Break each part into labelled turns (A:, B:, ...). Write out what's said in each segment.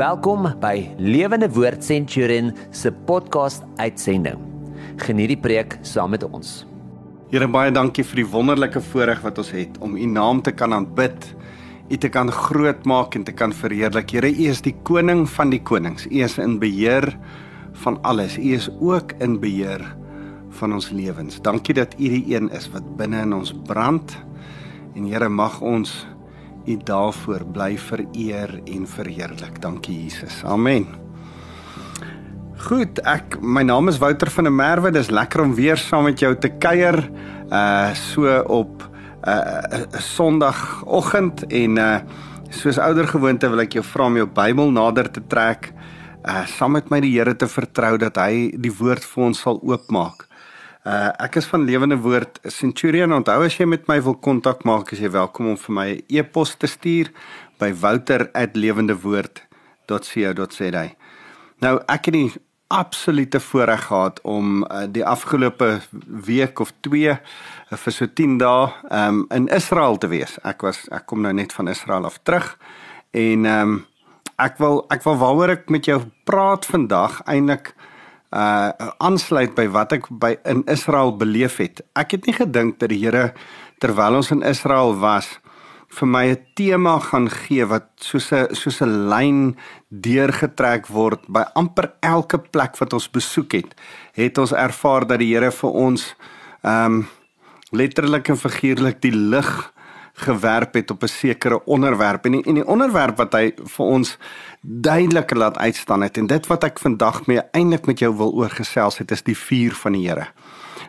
A: Welkom by Lewende Woord Centurion se podcast uitsending. Geniet die preek saam met ons.
B: Here baie dankie vir die wonderlike voorreg wat ons het om U naam te kan aanbid, U te kan grootmaak en te kan verheerlik. Here, U is die koning van die konings. U is in beheer van alles. U is ook in beheer van ons lewens. Dankie dat U die een is wat binne in ons brand. En Here, mag ons U daarvoor bly vereer en verheerlik. Dankie Jesus. Amen. Goed, ek my naam is Wouter van der Merwe. Dis lekker om weer saam met jou te kuier uh so op 'n uh, Sondagoggend en uh soos ouer gewoonte wil ek jou vra om jou Bybel nader te trek uh saam met my die Here te vertrou dat hy die woord vir ons sal oopmaak. Uh ek is van Lewende Woord Centurion. Onthou as jy met my wil kontak maak, is jy welkom om vir my 'n e e-pos te stuur by wouter@lewendewoord.co.za. Nou ek het die absolute voorreg gehad om uh, die afgelope week of 2 uh, vir so 10 dae um, in Israel te wees. Ek was ek kom nou net van Israel af terug en um, ek wil ek wil waaroor ek met jou praat vandag eintlik uh aansluit by wat ek by in Israel beleef het. Ek het nie gedink dat die Here terwyl ons in Israel was vir my 'n tema gaan gee wat soos 'n soos 'n lyn deurgetrek word by amper elke plek wat ons besoek het. Het ons ervaar dat die Here vir ons ehm um, letterlik en figuurlik die lig gewerp het op 'n sekere onderwerp en die, en die onderwerp wat hy vir ons duidelik laat uitstaan het en dit wat ek vandag mee eintlik met jou wil oorgesels het is die vuur van die Here.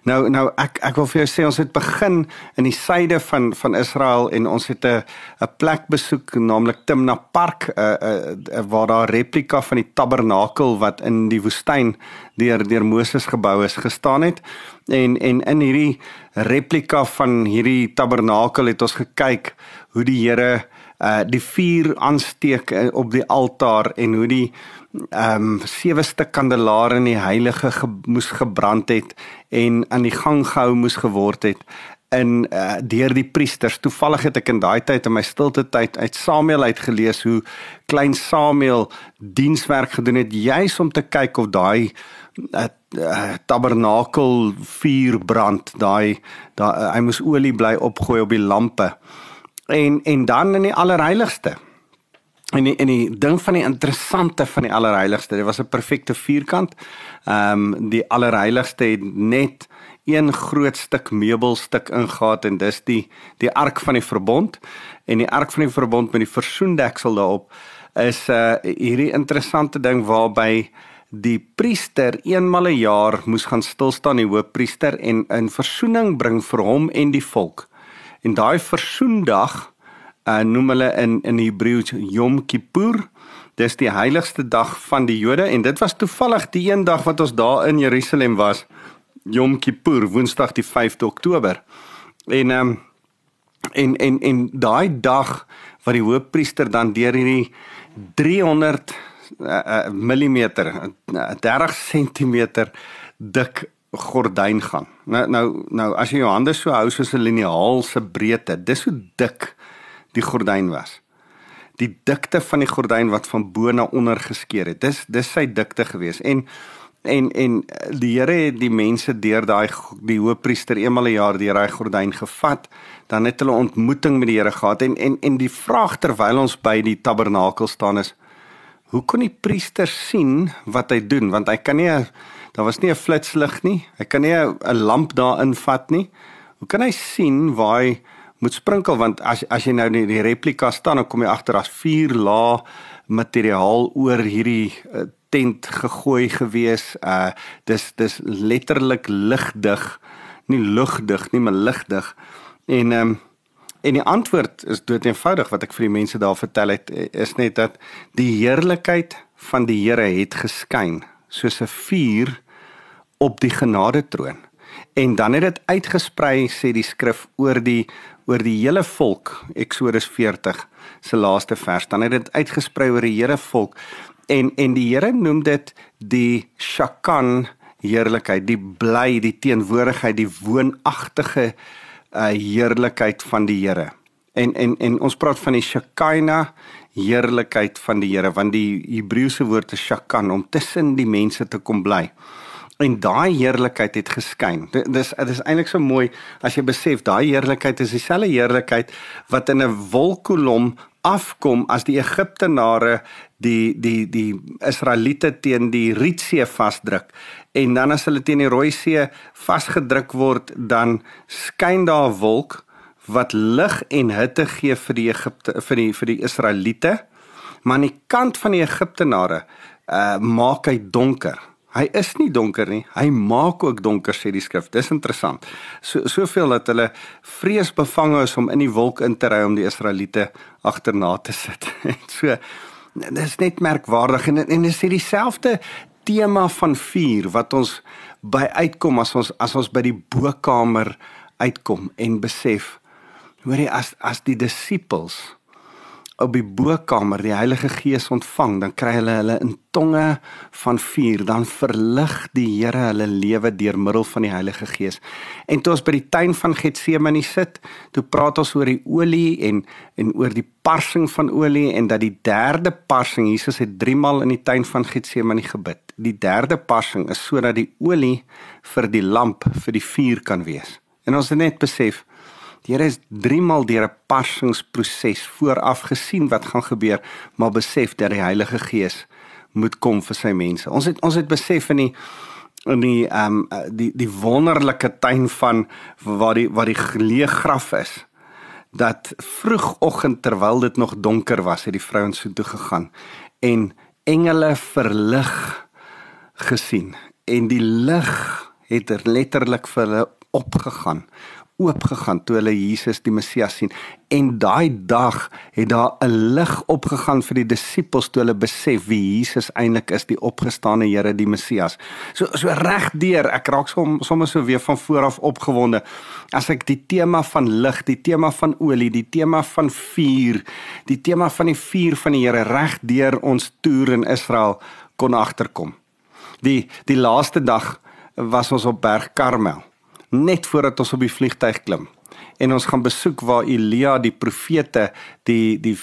B: Nou nou ek ek wil vir jou sê ons het begin in die suide van van Israel en ons het 'n 'n plek besoek naamlik Timna Park uh, uh, uh, waar daar replika van die tabernakel wat in die woestyn deur deur Moses gebou is gestaan het. En en in hierdie replika van hierdie tabernakel het ons gekyk hoe die Here uh die vuur aansteek uh, op die altaar en hoe die ehm um, sewe stuk kandelaare in die heilige ge moes gebrand het en aan die gang gehou moes geword het in uh, deur die priesters. Toevallig het ek in daai tyd in my stilte tyd uit Samuel uit gelees hoe klein Samuel dienswerk gedoen het juis om te kyk of daai uh, uh, tabernakel vuur brand, daai daai uh, hy moes olie bly opgooi op die lampe. En en dan in die allerheiligste En die, en die ding van die interessante van die allerheiligste, dit was 'n perfekte vierkant. Ehm um, die allerheiligste het net een groot stuk meubelstuk ingehaat en dis die die ark van die verbond en die ark van die verbond met die versoendeksel daarop is 'n uh, hierdie interessante ding waarby die priester eenmal 'n een jaar moes gaan stil staan die hoofpriester en 'n versoening bring vir hom en die volk. En daai versoendag uh, noem hulle in in Hebreëus Yom Kippur. Dis die heiligste dag van die Jode en dit was toevallig die een dag wat ons daar in Jerusalem was. Yom Kippur, Woensdag die 5de Oktober. En ehm um, en en en daai dag wat die hoofpriester dan deur hierdie 300 uh, uh, uh, 30 cm dik gordyn gaan. Nou nou nou as jy jou hande so hou soos 'n liniaal se breedte, dis so dik die gordyn was. Die dikte van die gordyn wat van bo na onder geskeur het. Dis dis sy dikte gewees. En en en die Here het die mense deur daai die hoofpriester eenmal 'n jaar deur daai gordyn gevat. Dan het hulle ontmoeting met die Here gehad en en en die vraag terwyl ons by die tabernakel staan is hoe kon die priester sien wat hy doen want hy kan nie daar was nie 'n flitslig nie. Hy kan nie 'n lamp daarin vat nie. Hoe kan hy sien waar hy moet sprinkel want as as jy nou in die replika staan dan kom jy agter as vier lae materiaal oor hierdie uh, tent gegooi gewees. Uh dis dis letterlik ligdig, nie lugdig nie, maar ligdig. En ehm um, en die antwoord is dood eenvoudig wat ek vir die mense daar vertel het is net dat die heerlikheid van die Here het geskyn soos 'n vuur op die genade troon. En dan het dit uitgesprei sê die skrif oor die oor die hele volk Eksodus 40 se laaste vers. Dan het dit uitgesprei oor die hele volk. En en die Here noem dit die shakan heerlikheid die bly die teenwoordigheid die woonagtige uh, heerlikheid van die Here. En en en ons praat van die shakina heerlikheid van die Here want die Hebreëse woord is shakan om tussen die mense te kom bly en daai heerlikheid het geskyn. Dis dit is eintlik so mooi as jy besef daai heerlikheid is dieselfde heerlikheid wat in 'n wolkkolom afkom as die Egiptenare die die die Israeliete teen die Rietsee vasdruk en dan as hulle teen die Rooi See vasgedruk word dan skyn daar 'n wolk wat lig en hitte gee vir die Egipte vir die vir die Israeliete maar aan die kant van die Egiptenare uh, maak hy donker Hy is nie donker nie. Hy maak ook donker sê die skrif. Dis interessant. So soveel dat hulle vreesbevange is om in die wolk in te ry om die Israeliete agterna te sit. so dis net merkwaardig en en dis dieselfde tema van vuur wat ons by uitkom as ons as ons by die bokkamer uitkom en besef hoorie as as die disippels op die bokkamer die Heilige Gees ontvang, dan kry hulle hulle in tonge van vuur, dan verlig die Here hulle lewe deur middel van die Heilige Gees. En toe ons by die tuin van Getsemane sit, toe praat ons oor die olie en en oor die parsing van olie en dat die derde parsing, Jesus het 3 maal in die tuin van Getsemane gebid. Die derde parsing is sodat die olie vir die lamp vir die vuur kan wees. En ons het net besef Die Here is 3 maal deur 'n parsingsproses vooraf gesien wat gaan gebeur, maar besef dat die Heilige Gees moet kom vir sy mense. Ons het ons het besef in die in die ehm um, die die wonderlike tuin van waar die waar die geleë graf is dat vroegoggend terwyl dit nog donker was het die vrouens so toe gegaan en engele verlig gesien en die lig het letterlik vir hulle opgegaan oopgegaan toe hulle Jesus die Messias sien en daai dag het daar 'n lig opgegaan vir die disippels toe hulle besef wie Jesus eintlik is die opgestane Here die Messias. So so regdeur ek raak som, sommer so weer van voor af opgewonde as ek die tema van lig, die tema van olie, die tema van vuur, die tema van die vuur van die Here regdeur ons toer in Israel kon agterkom. Die die laaste dag was ons op Berg Karmel net voordat ons op die vliegtyg klim. En ons gaan besoek waar Elia die profete die die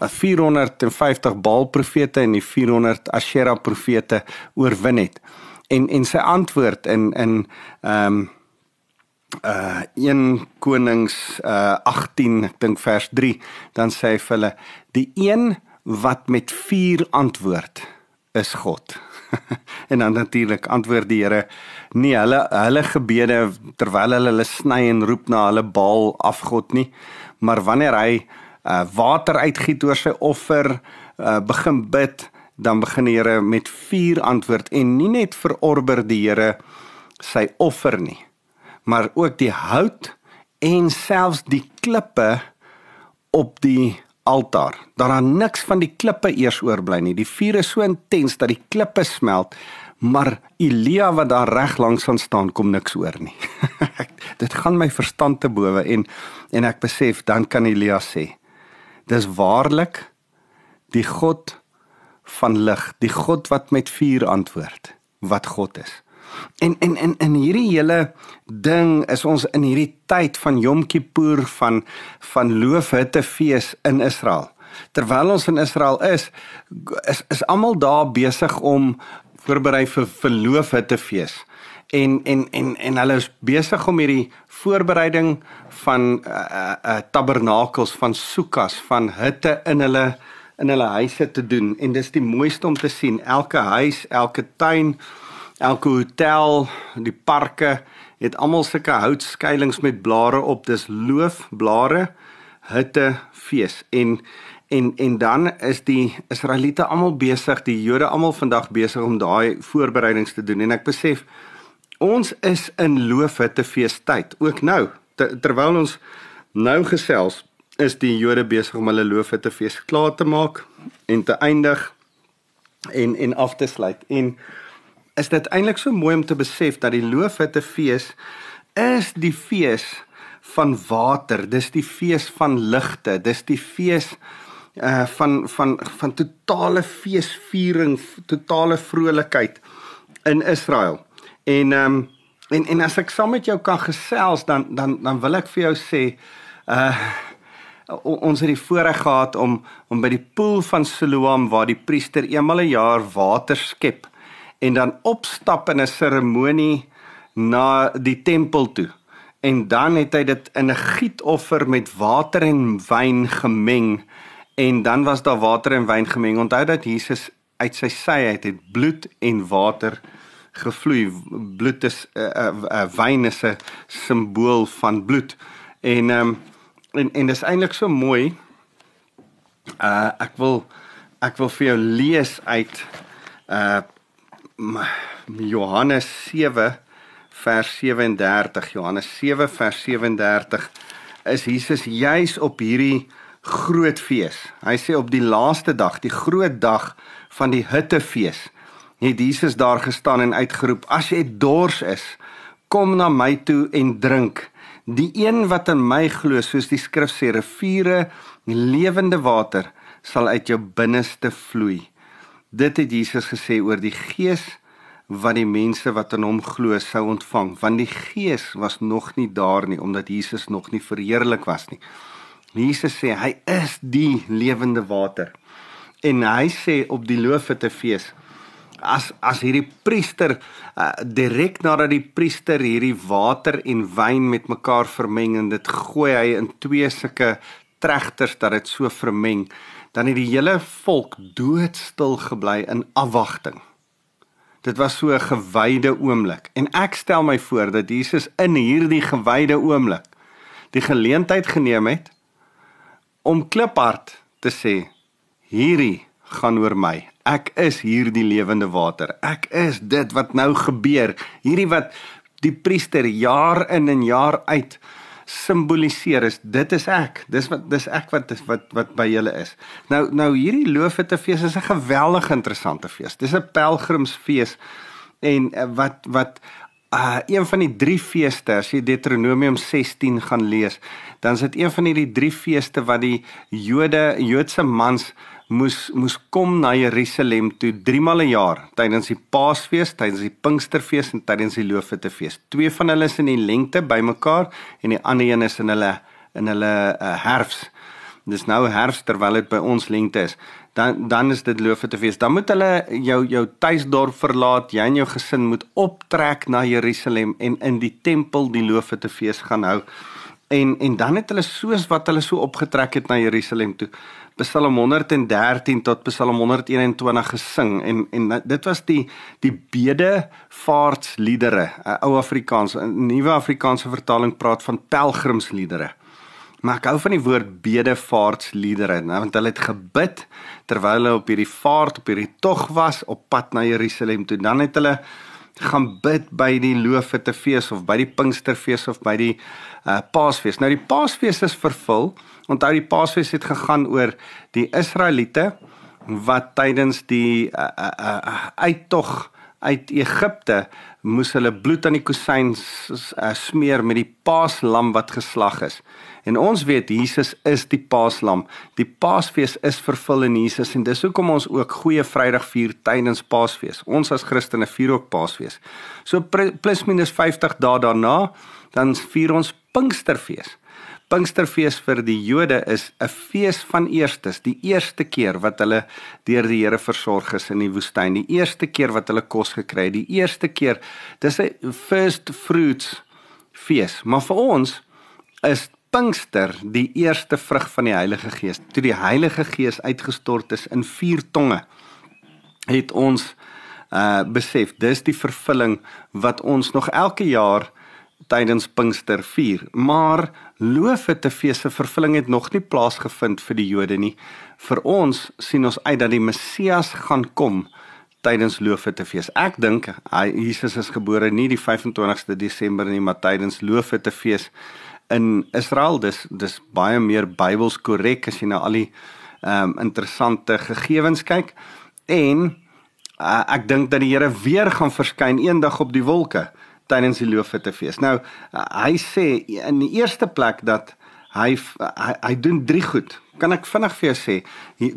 B: 450 Baal profete en die 400 Ashera profete oorwin het. En en sy antwoord in in ehm um, uh 1 Konings uh 18 ek dink vers 3 dan sê hy vir hulle die een wat met vuur antwoord is God. en dan natuurlik antwoord die Here nie hulle hulle gebede terwyl hulle hulle sny en roep na hulle Baal afgod nie, maar wanneer hy uh, water uitgiet oor sy offer, uh, begin bid, dan begin die Here met vuur antwoord en nie net verorber die Here sy offer nie, maar ook die hout en selfs die klippe op die altaar. Daar aan niks van die klippe eers oorbly nie. Die vuur is so intens dat die klippe smelt, maar Elia wat daar reg langs aan staan kom niks oor nie. Dit gaan my verstand te bowe en en ek besef dan kan Elia sê: Dis waarlik die God van lig, die God wat met vuur antwoord, wat God is. En en en in hierdie hele ding is ons in hierdie tyd van Yom Kippur van van loofhuttefees in Israel. Terwyl ons in Israel is, is is almal daar besig om voorberei vir vir loofhuttefees. En en en en hulle is besig om hierdie voorbereiding van uh, uh tabernakels van sukas van hutte in hulle in hulle huise te doen en dis die mooiste om te sien elke huis elke tuin Elke hotel, die parke het almal sulke houtskuilings met blare op. Dis loofblare, hitte, fees en en en dan is die Israeliete almal besig, die Jode almal vandag besig om daai voorbereidings te doen. En ek besef ons is in loofhitte feestyd ook nou. Ter, terwyl ons nou gesels, is die Jode besig om hulle loofhitte fees klaar te maak en te eindig en en af te sluit. En is dit eintlik so mooi om te besef dat die loofhutte fees is die fees van water, dis die fees van ligte, dis die fees uh van van van totale feesviering, totale vrolikheid in Israel. En ehm um, en en as ek saam met jou kan gesels dan dan dan wil ek vir jou sê uh ons het die voorreg gehad om om by die poel van Siloam waar die priester eenmal 'n jaar water skep en dan opstap in 'n seremonie na die tempel toe. En dan het hy dit in 'n gietoffer met water en wyn gemeng en dan was daar water en wyn gemeng. Onthou dat Jesus uit sy sy uit het bloed en water gevloei. Bloed is 'n uh, uh, uh, wyn is 'n simbool van bloed. En ehm um, en en dis eintlik so mooi. Uh ek wil ek wil vir jou lees uit uh Johannes 7 vers 37 Johannes 7 vers 37 is Jesus juis op hierdie groot fees. Hy sê op die laaste dag, die groot dag van die hittefees, het Jesus daar gestaan en uitgeroep: "As jy dors is, kom na my toe en drink." Die een wat in my glo, soos die skrif sê, riviere lewende water sal uit jou binneste vloei. Dit het Jesus gesê oor die Gees wat die mense wat in hom glo sou ontvang, want die Gees was nog nie daar nie omdat Jesus nog nie verheerlik was nie. Jesus sê hy is die lewende water. En hy sê op die loofetefees as as hierdie priester uh, direk nadat die priester hierdie water en wyn met mekaar vermeng en dit gooi hy in twee sulke tregters dat dit so vermeng dan het die hele volk doodstil gebly in afwagting dit was so 'n gewyde oomblik en ek stel my voor dat Jesus in hierdie gewyde oomblik die geleentheid geneem het om kliphard te sê hierdie gaan oor my ek is hierdie lewende water. Ek is dit wat nou gebeur. Hierdie wat die priester jaar in en jaar uit simboliseer is dit is ek. Dis wat dis ek wat wat wat by julle is. Nou nou hierdie loofetefees is 'n geweldig interessante fees. Dis 'n pelgrimsfees en eh, wat wat uh een van die drie feeste as jy Deuteronomium 16 gaan lees, dan is dit een van hierdie drie feeste wat die Jode Joodse mans moes moes kom na Jerusalem toe 3 maal 'n jaar tydens die Paasfees, tydens die Pinksterfees en tydens die Loofhuttefees. Twee van hulle is in die lente bymekaar en die ander een is in hulle in hulle uh, herfs. Dis nou herfs terwyl dit by ons lente is. Dan dan is dit Loofhuttefees. Dan moet hulle jou jou tuisdorp verlaat. Jy en jou gesin moet optrek na Jerusalem en in die tempel die Loofhuttefees gaan hou. En en dan het hulle soos wat hulle so opgetrek het na Jerusalem toe Psalm 113 tot Psalm 121 gesing en en dit was die die bedevaartsliedere, 'n ou Afrikaans, 'n nuwe Afrikaanse vertaling praat van pelgrimsliedere. Maar ek hou van die woord bedevaartsliedere, nou want hulle het gebid terwyl hulle op hierdie vaart, op hierdie tog was op pad na Jerusalem toe. Dan het hulle gaan bid by die Loofhuttefees of by die Pinksterfees of by die uh, Paasfees. Nou die Paasfees is vervul Onthou die Paasfees het gegaan oor die Israeliete wat tydens die uh, uh, uh, uittog uit Egipte moes hulle bloed aan die kusyn uh, smeer met die Paaslam wat geslag is. En ons weet Jesus is die Paaslam. Die Paasfees is vervul in Jesus en dis hoekom ons ook Goeie Vrydag vier tydens Paasfees. Ons as Christene vier ook Paasfees. So plus minus 50 dae daarna dan vier ons Pinksterfees. Pinksterfees vir die Jode is 'n fees van eerstes, die eerste keer wat hulle deur die Here versorg is in die woestyn, die eerste keer wat hulle kos gekry het, die eerste keer. Dis 'n first fruits fees, maar vir ons is Pinkster die eerste vrug van die Heilige Gees. Toe die Heilige Gees uitgestort is in vier tonge, het ons uh besef dis die vervulling wat ons nog elke jaar tydens Pinkster vier. Maar Loofhuttefees se vervulling het nog nie plaasgevind vir die Jode nie. Vir ons sien ons uit dat die Messias gaan kom tydens Loofhuttefees. Ek dink hy Jesus is gebore nie die 25ste Desember nie, maar tydens Loofhuttefees in Israel. Dis dis baie meer Bybels korrek as jy na al die ehm um, interessante gegevens kyk. En uh, ek dink dat die Here weer gaan verskyn eendag op die wolke tydens die Loofhuttefees. Nou hy sê in die eerste plek dat hy hy, hy doen drie goed. Kan ek vinnig vir jou sê?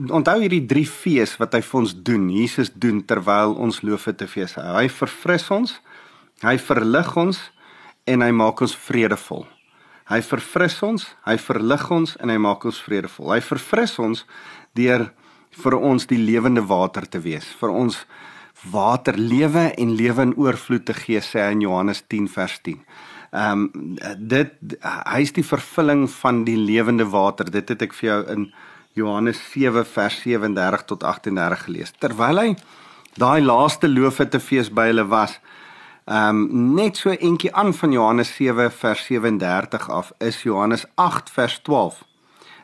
B: Onthou hierdie drie fees wat hy vir ons doen. Jesus doen terwyl ons Loofhuttefees hou. Hy verfris ons, hy verlig ons en hy maak ons vredevol. Hy verfris ons, hy verlig ons en hy maak ons vredevol. Hy verfris ons deur vir ons die lewende water te wees, vir ons water lewe en lewe in oorvloed te gee sê in Johannes 10 vers 10. Ehm um, dit hy is die vervulling van die lewende water. Dit het ek vir jou in Johannes 7 vers 37 tot 38 gelees. Terwyl hy daai laaste loofete fees by hulle was, ehm um, net so eentjie aan van Johannes 7 vers 37 af is Johannes 8 vers 12.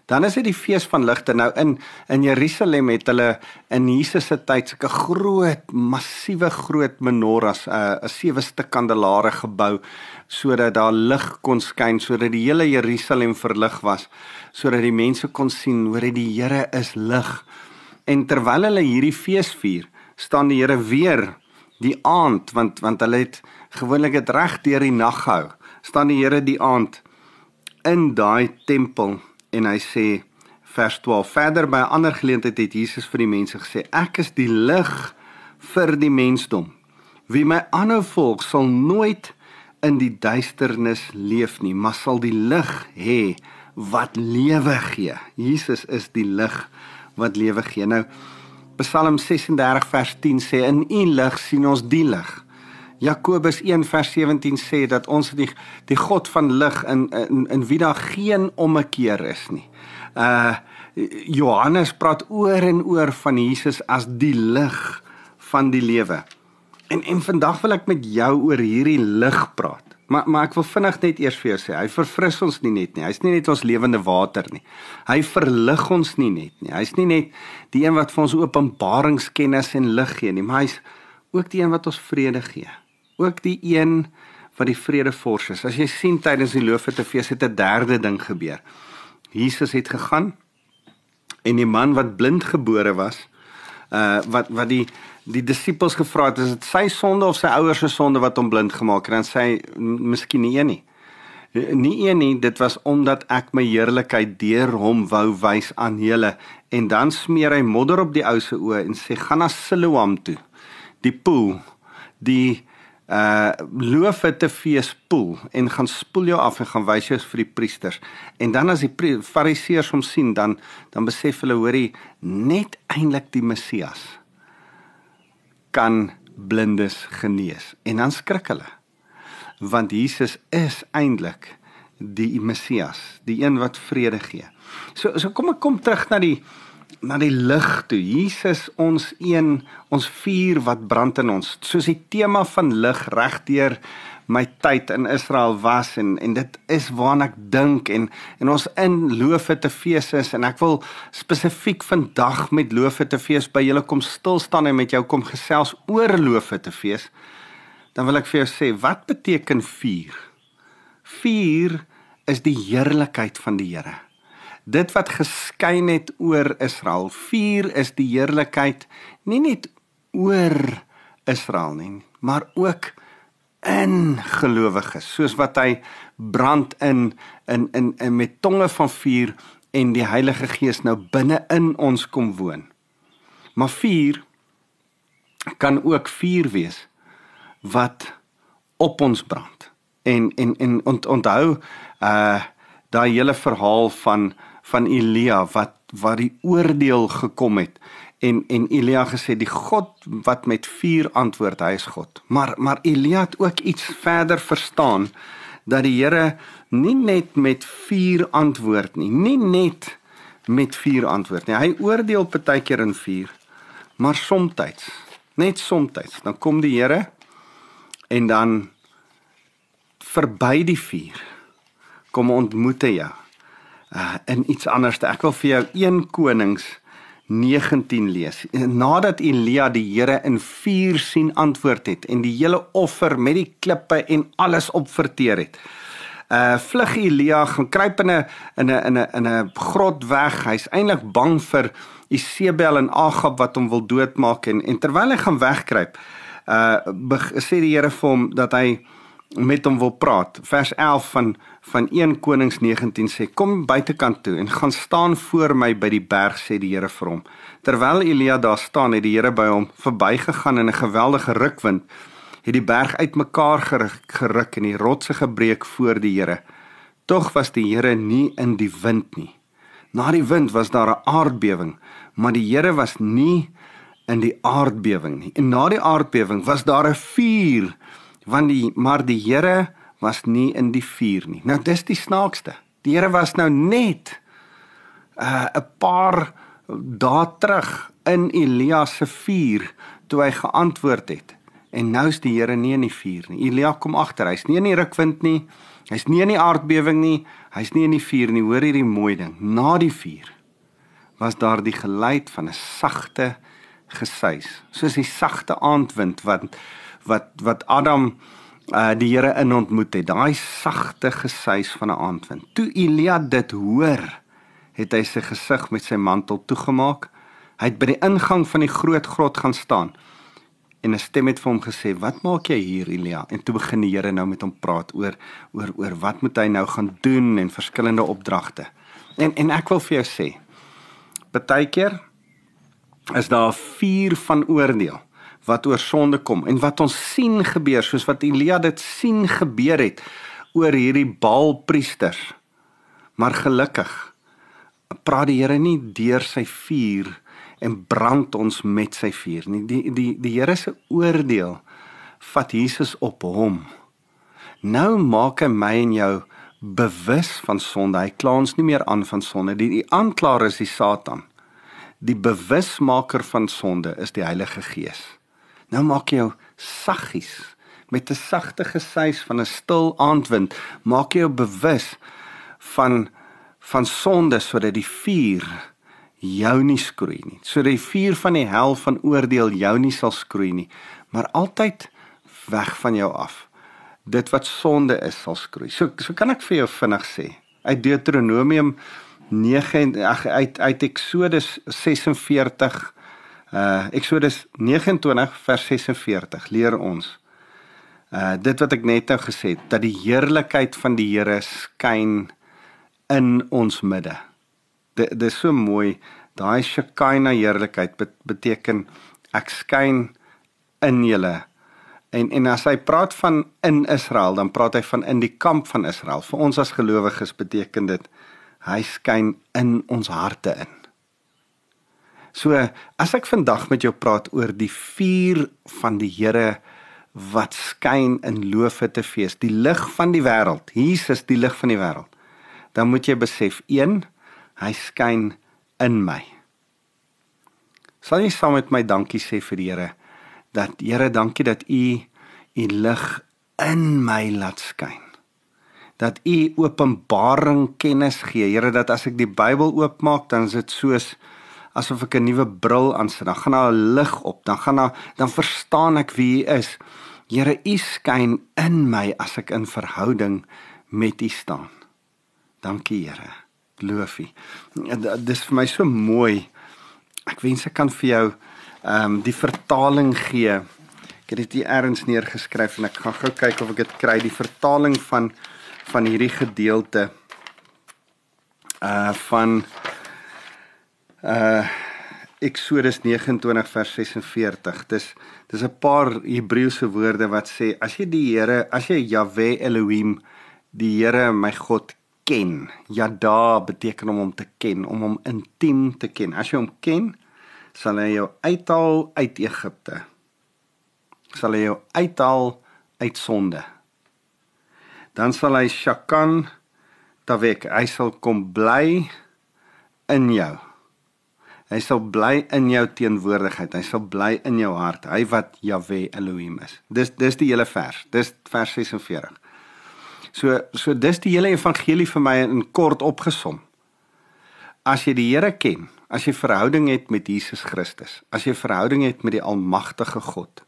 B: Dan is dit die fees van ligte. Nou in in Jerusalem het hulle in Jesus se tyd sulke groot, massiewe groot menorahs, 'n uh, 'n sewe stuk kandelaare gebou sodat daar lig kon skyn, sodat die hele Jerusalem verlig was, sodat die mense kon sien hoe die Here is lig. En terwyl hulle hierdie fees vier, staan die Here weer die aand want want hulle het gewoonlik dit reg deur die nag gehou. Staan die Here die aand in daai tempel en hy sê vers 12 verder by 'n ander geleentheid het Jesus vir die mense gesê ek is die lig vir die mensdom wie my aanhou volg sal nooit in die duisternis leef nie maar sal die lig hê wat lewe gee Jesus is die lig wat lewe gee nou Psalm 36 vers 10 sê in u lig sien ons die lig Jakobus 1 vers 17 sê dat ons die die God van lig in in in wie daar geen ommekeer is nie. Uh Johannes praat oor en oor van Jesus as die lig van die lewe. En en vandag wil ek met jou oor hierdie lig praat. Maar maar ek wil vinnig net eers vir jou sê, hy verfris ons nie net nie. Hy's nie net ons lewende water nie. Hy verlig ons nie net nie. Hy's nie net die een wat vir ons openbaringskennis en lig gee nie, maar hy's ook die een wat ons vrede gee ook die een wat die vrede vors is. As jy sien tydens die loofetefees het 'n derde ding gebeur. Jesus het gegaan en die man wat blind gebore was, uh wat wat die die disippels gevra het, is dit sy sonde of sy ouers se sonde wat hom blind gemaak het? Dan sê hy miskien nie een nie. Nie een nie, dit was omdat ek my heerlikheid deur hom wou wys aan julle en dan smeer hy modder op die ou se oë en sê gaan na Siloam toe. Die poel, die uh loof dit te fees spoel en gaan spoel jou af en gaan wys jou vir die priesters. En dan as die fariseërs hom sien, dan dan besef hulle hoorie net eintlik die Messias kan blindes genees. En dan skrik hulle. Want Jesus is eintlik die Messias, die een wat vrede gee. So so kom ek kom terug na die na die lig toe. Jesus ons een, ons vuur wat brand in ons. Soos die tema van lig regdeur my tyd in Israel was en en dit is waarna ek dink en en ons in loofe te fees is en ek wil spesifiek vandag met loofe te fees by julle kom stil staan en met jou kom gesels oor loofe te fees. Dan wil ek vir jou sê wat beteken vuur? Vuur is die heerlikheid van die Here dit wat geskyn het oor Israel. Vuur is die heerlikheid nie net oor Israel nie, maar ook in gelowiges, soos wat hy brand in in in, in met tonge van vuur en die Heilige Gees nou binne in ons kom woon. Maar vuur kan ook vuur wees wat op ons brand. En en en ont, onthou uh daai hele verhaal van van Elia wat wat die oordeel gekom het en en Elia gesê die God wat met vuur antwoord hy is God maar maar Elia het ook iets verder verstaan dat die Here nie net met vuur antwoord nie nie net met vuur antwoord nie hy oordeel partykeer in vuur maar soms net soms dan kom die Here en dan verby die vuur kom ontmoet hy jou uh, in iets anders. Ek wil vir jou 1 Konings 19 lees. Nadat Elia die Here in vuur sien antwoord het en die hele offer met die klippe en alles opverteer het. Uh vlug Elia gaan kruip in 'n in 'n in 'n in 'n grot weg. Hy's eintlik bang vir Isebel en Agab wat hom wil doodmaak en en terwyl hy gaan wegkruip, uh sê die Here vir hom dat hy met hom wil praat. Vers 11 van van 1 Konings 19 sê: "Kom buitekant toe en gaan staan voor my by die berg," sê die Here vir hom. Terwyl Elia daar staan, het die Here by hom verbygegaan in 'n geweldige rukwind, het die berg uitmekaar geruk en die rotse gebreek voor die Here. Tog was die Here nie in die wind nie. Na die wind was daar 'n aardbewing, maar die Here was nie in die aardbewing nie. En na die aardbewing was daar 'n vuur, want die maar die Here was nie in die vuur nie. Nou dis die snaakste. Die Here was nou net 'n uh, paar dae terug in Elia se vuur toe hy geantwoord het. En nou is die Here nie in die vuur nie. Elia kom agter. Hy's nie in die rukwind nie. Hy's nie in die aardbewing nie. Hy's nie in die vuur nie. Hoor hierdie mooi ding. Na die vuur was daar die geluid van 'n sagte gesuis. Soos die sagte aandwind wat wat wat Adam uh die Here in ontmoet het. Daai sagte gesuis van 'n aandwind. Toe Elia dit hoor, het hy sy gesig met sy mantel toegemaak. Hy het by die ingang van die groot grot gaan staan. En 'n stem het vir hom gesê: "Wat maak jy hier, Elia?" En toe begin die Here nou met hom praat oor oor oor wat moet hy nou gaan doen en verskillende opdragte. En en ek wil vir jou sê, partykeer is daar 'n vuur van oordeel wat oor sonde kom en wat ons sien gebeur soos wat Elia dit sien gebeur het oor hierdie Baalpriesters. Maar gelukkig praat die Here nie deur sy vuur en brand ons met sy vuur nie. Die die die Here se oordeel vat Jesus op hom. Nou maak hy my en jou bewus van sonde. Hy kla ons nie meer aan van sonde. Die, die aanklaer is die Satan. Die bewusmaker van sonde is die Heilige Gees. Nou maak jy jou saggies met 'n sagte gesuis van 'n stil aandwind, maak jy jou bewus van van sonde sodat die vuur jou nie skroei nie. So die vuur van die hel van oordeel jou nie sal skroei nie, maar altyd weg van jou af. Dit wat sonde is sal skroei. So so kan ek vir jou vinnig sê. Uit Deuteronomium 9 ag uit uit Eksodus 46 uh Eksodus 29 vers 46 leer ons uh dit wat ek net nou gesê het dat die heerlikheid van die Here skyn in ons midde. Dit dis so mooi daai Shekinah heerlikheid beteken ek skyn in julle. En en as hy praat van in Israel dan praat hy van in die kamp van Israel. Vir ons as gelowiges beteken dit hy skyn in ons harte in so as ek vandag met jou praat oor die vuur van die Here wat skyn in loofe te fees die lig van die wêreld Jesus die lig van die wêreld dan moet jy besef 1 hy skyn in my. Sal jy saam met my dankie sê vir die Here dat Here dankie dat u u lig in my laat skyn. Dat u openbaring kennis gee. Here dat as ek die Bybel oopmaak dan is dit soos asof ek 'n nuwe bril aansit. Dan gaan daar 'n lig op. Dan gaan daar dan verstaan ek wie u is. Here u skyn in my as ek in verhouding met u staan. Dankie Here loof U. Dis vir my so mooi. Ek wens ek kan vir jou ehm um, die vertaling gee. Ek het dit hier ergens neergeskryf en ek gaan gou kyk of ek dit kry die vertaling van van hierdie gedeelte uh van uh Eksodus 29 vers 46. Dis dis 'n paar Hebreëse woorde wat sê as jy die Here, as jy Jahwe Elohim, die Here my God ken. Yada beteken om hom te ken, om hom intiem te ken. As jy hom ken, sal hy jou uithaal uit Egipte. Sal hy jou uithaal uit sonde. Dan sal hy Shakan Tawek, hy sal kom bly in jou. Hy sal bly in jou teenwoordigheid. Hy sal bly in jou hart. Hy wat Jahwe Elohim is. Dis dis die hele vers. Dis vers 46. So so dis die hele evangelie vir my in kort opgesom. As jy die Here ken, as jy verhouding het met Jesus Christus, as jy verhouding het met die almagtige God,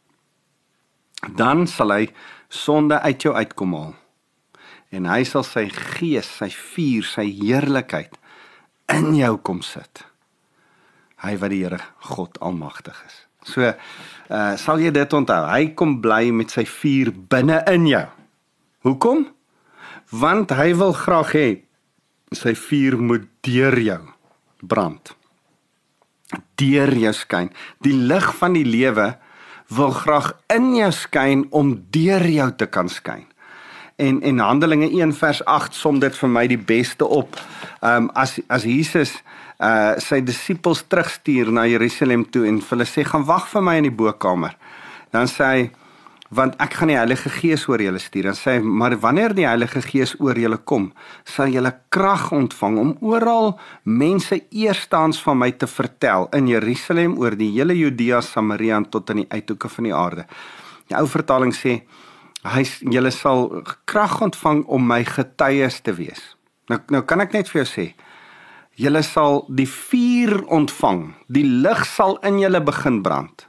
B: dan sal hy sonde uit jou uitkom haal. En hy sal sy gees, sy vuur, sy heerlikheid in jou kom sit. Hy wat die Here God almagtig is. So, uh sal jy dit onthou. Hy kom bly met sy vuur binne in jou. Hoekom? want hy wil graag hê sy vuur moet deur jou brand. Deur jou skyn. Die lig van die lewe wil graag in jou skyn om deur jou te kan skyn. En en Handelinge 1 vers 8 som dit vir my die beste op. Ehm um, as as Jesus uh sy disippels terugstuur na Jerusalem toe en hulle sê gaan wag vir my in die bokkamer. Dan sê hy want ek gaan die Heilige Gees oor julle stuur. Dan sê hy maar wanneer die Heilige Gees oor julle kom, sal julle krag ontvang om oral mense eerstens van my te vertel in Jerusalem oor die hele Judea, Samaria en tot aan die uithoeke van die aarde. Die ou vertaling sê hy julle sal krag ontvang om my getuies te wees. Nou nou kan ek net vir jou sê julle sal die vuur ontvang. Die lig sal in julle begin brand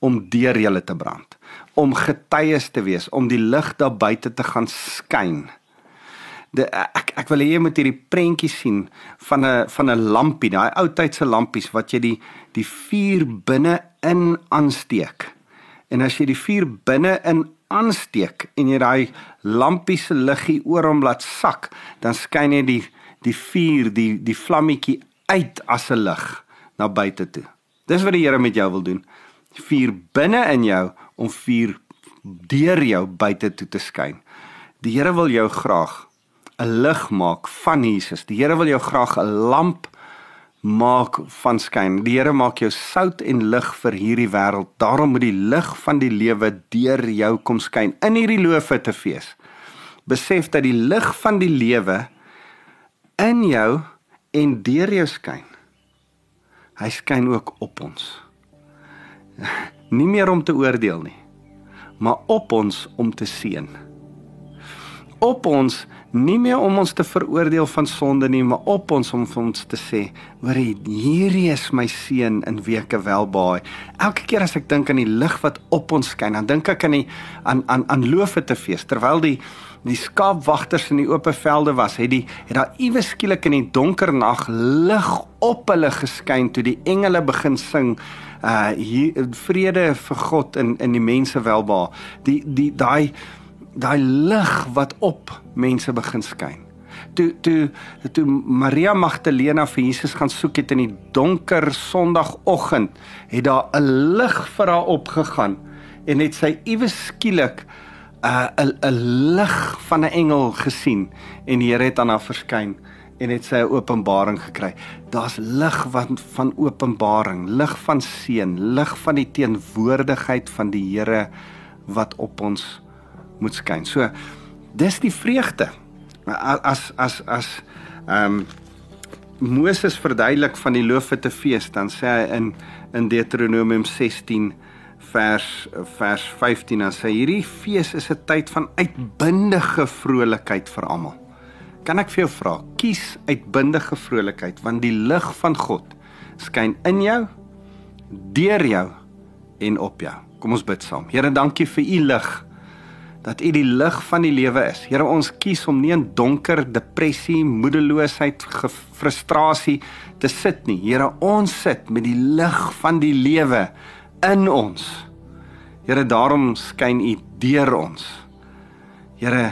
B: om deur julle te brand, om getuies te wees, om die lig daar buite te gaan skyn. De, ek ek wil hê jy moet hierdie prentjie sien van 'n van 'n lampie, daai ou tydse lampies wat jy die die vuur binne in aansteek. En as jy die vuur binne in aansteek en jy daai lampie se liggie oor hom laat sak, dan skyn jy die die vuur, die die vlammetjie uit as 'n lig na buite toe. Dis wat die Here met jou wil doen. Vuur binne in jou om vuur deur jou buite toe te skyn. Die Here wil jou graag 'n lig maak van Jesus. Die Here wil jou graag 'n lamp maak van skyn. Die Here maak jou sout en lig vir hierdie wêreld. Daarom moet die lig van die lewe deur jou kom skyn in hierdie loofe te fees. Besef dat die lig van die lewe in jou en deur jou skyn. Hy skyn ook op ons. Nie meer om te oordeel nie, maar op ons om te seën. Op ons nie meer om ons te veroordeel van sonde nie, maar op ons om vir ons te sê, hoor hierdie is my seun in weke welbaai. Elke keer as ek dink aan die lig wat op ons skyn, dan dink ek aan die aan aan aan loofe te fees terwyl die die skaapwagters in die oop velde was, het die het daar iewes skielik in die donker nag lig op hulle geskyn toe die engele begin sing uh hier vrede vir God in in die mense welbaai. Die die daai daai lig wat op mense begin skyn. Toe toe toe Maria Magdalena vir Jesus gaan soek het in die donker Sondagoggend, het daar 'n lig vir haar opgegaan en het sy iewes skielik uh, 'n 'n lig van 'n engel gesien en die Here het aan haar verskyn en het sy 'n openbaring gekry. Daar's lig van van openbaring, lig van seën, lig van die teenwoordigheid van die Here wat op ons moet skyn. So dis die vreugde. As as as ehm um, Moses verduidelik van die loofe te fees, dan sê hy in in Deuteronomium 16 vers vers 15 dan sê hierdie fees is 'n tyd van uitbundige vrolikheid vir almal. Kan ek vir jou vra, kies uitbundige vrolikheid want die lig van God skyn in jou, deur jou en op jou. Kom ons bid saam. Here, dankie vir u lig dat U die lig van die lewe is. Here, ons kies om nie in donker, depressie, moedeloosheid, frustrasie te sit nie. Here, ons sit met die lig van die lewe in ons. Here, daarom skyn U deur ons. Here,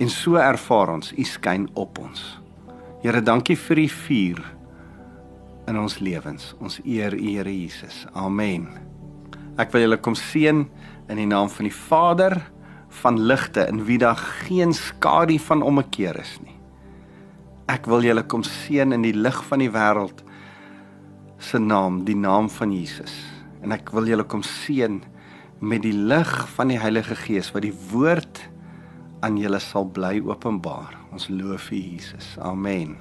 B: en so ervaar ons U skyn op ons. Here, dankie vir U vuur in ons lewens. Ons eer U, Here Jesus. Amen. Ek wil julle kom seën in die naam van die Vader van ligte in wie daar geen skadu van ommekeer is nie. Ek wil julle kom seën in die lig van die wêreld se naam, die naam van Jesus. En ek wil julle kom seën met die lig van die Heilige Gees wat die woord aan julle sal bly openbaar. Ons loof U Jesus. Amen.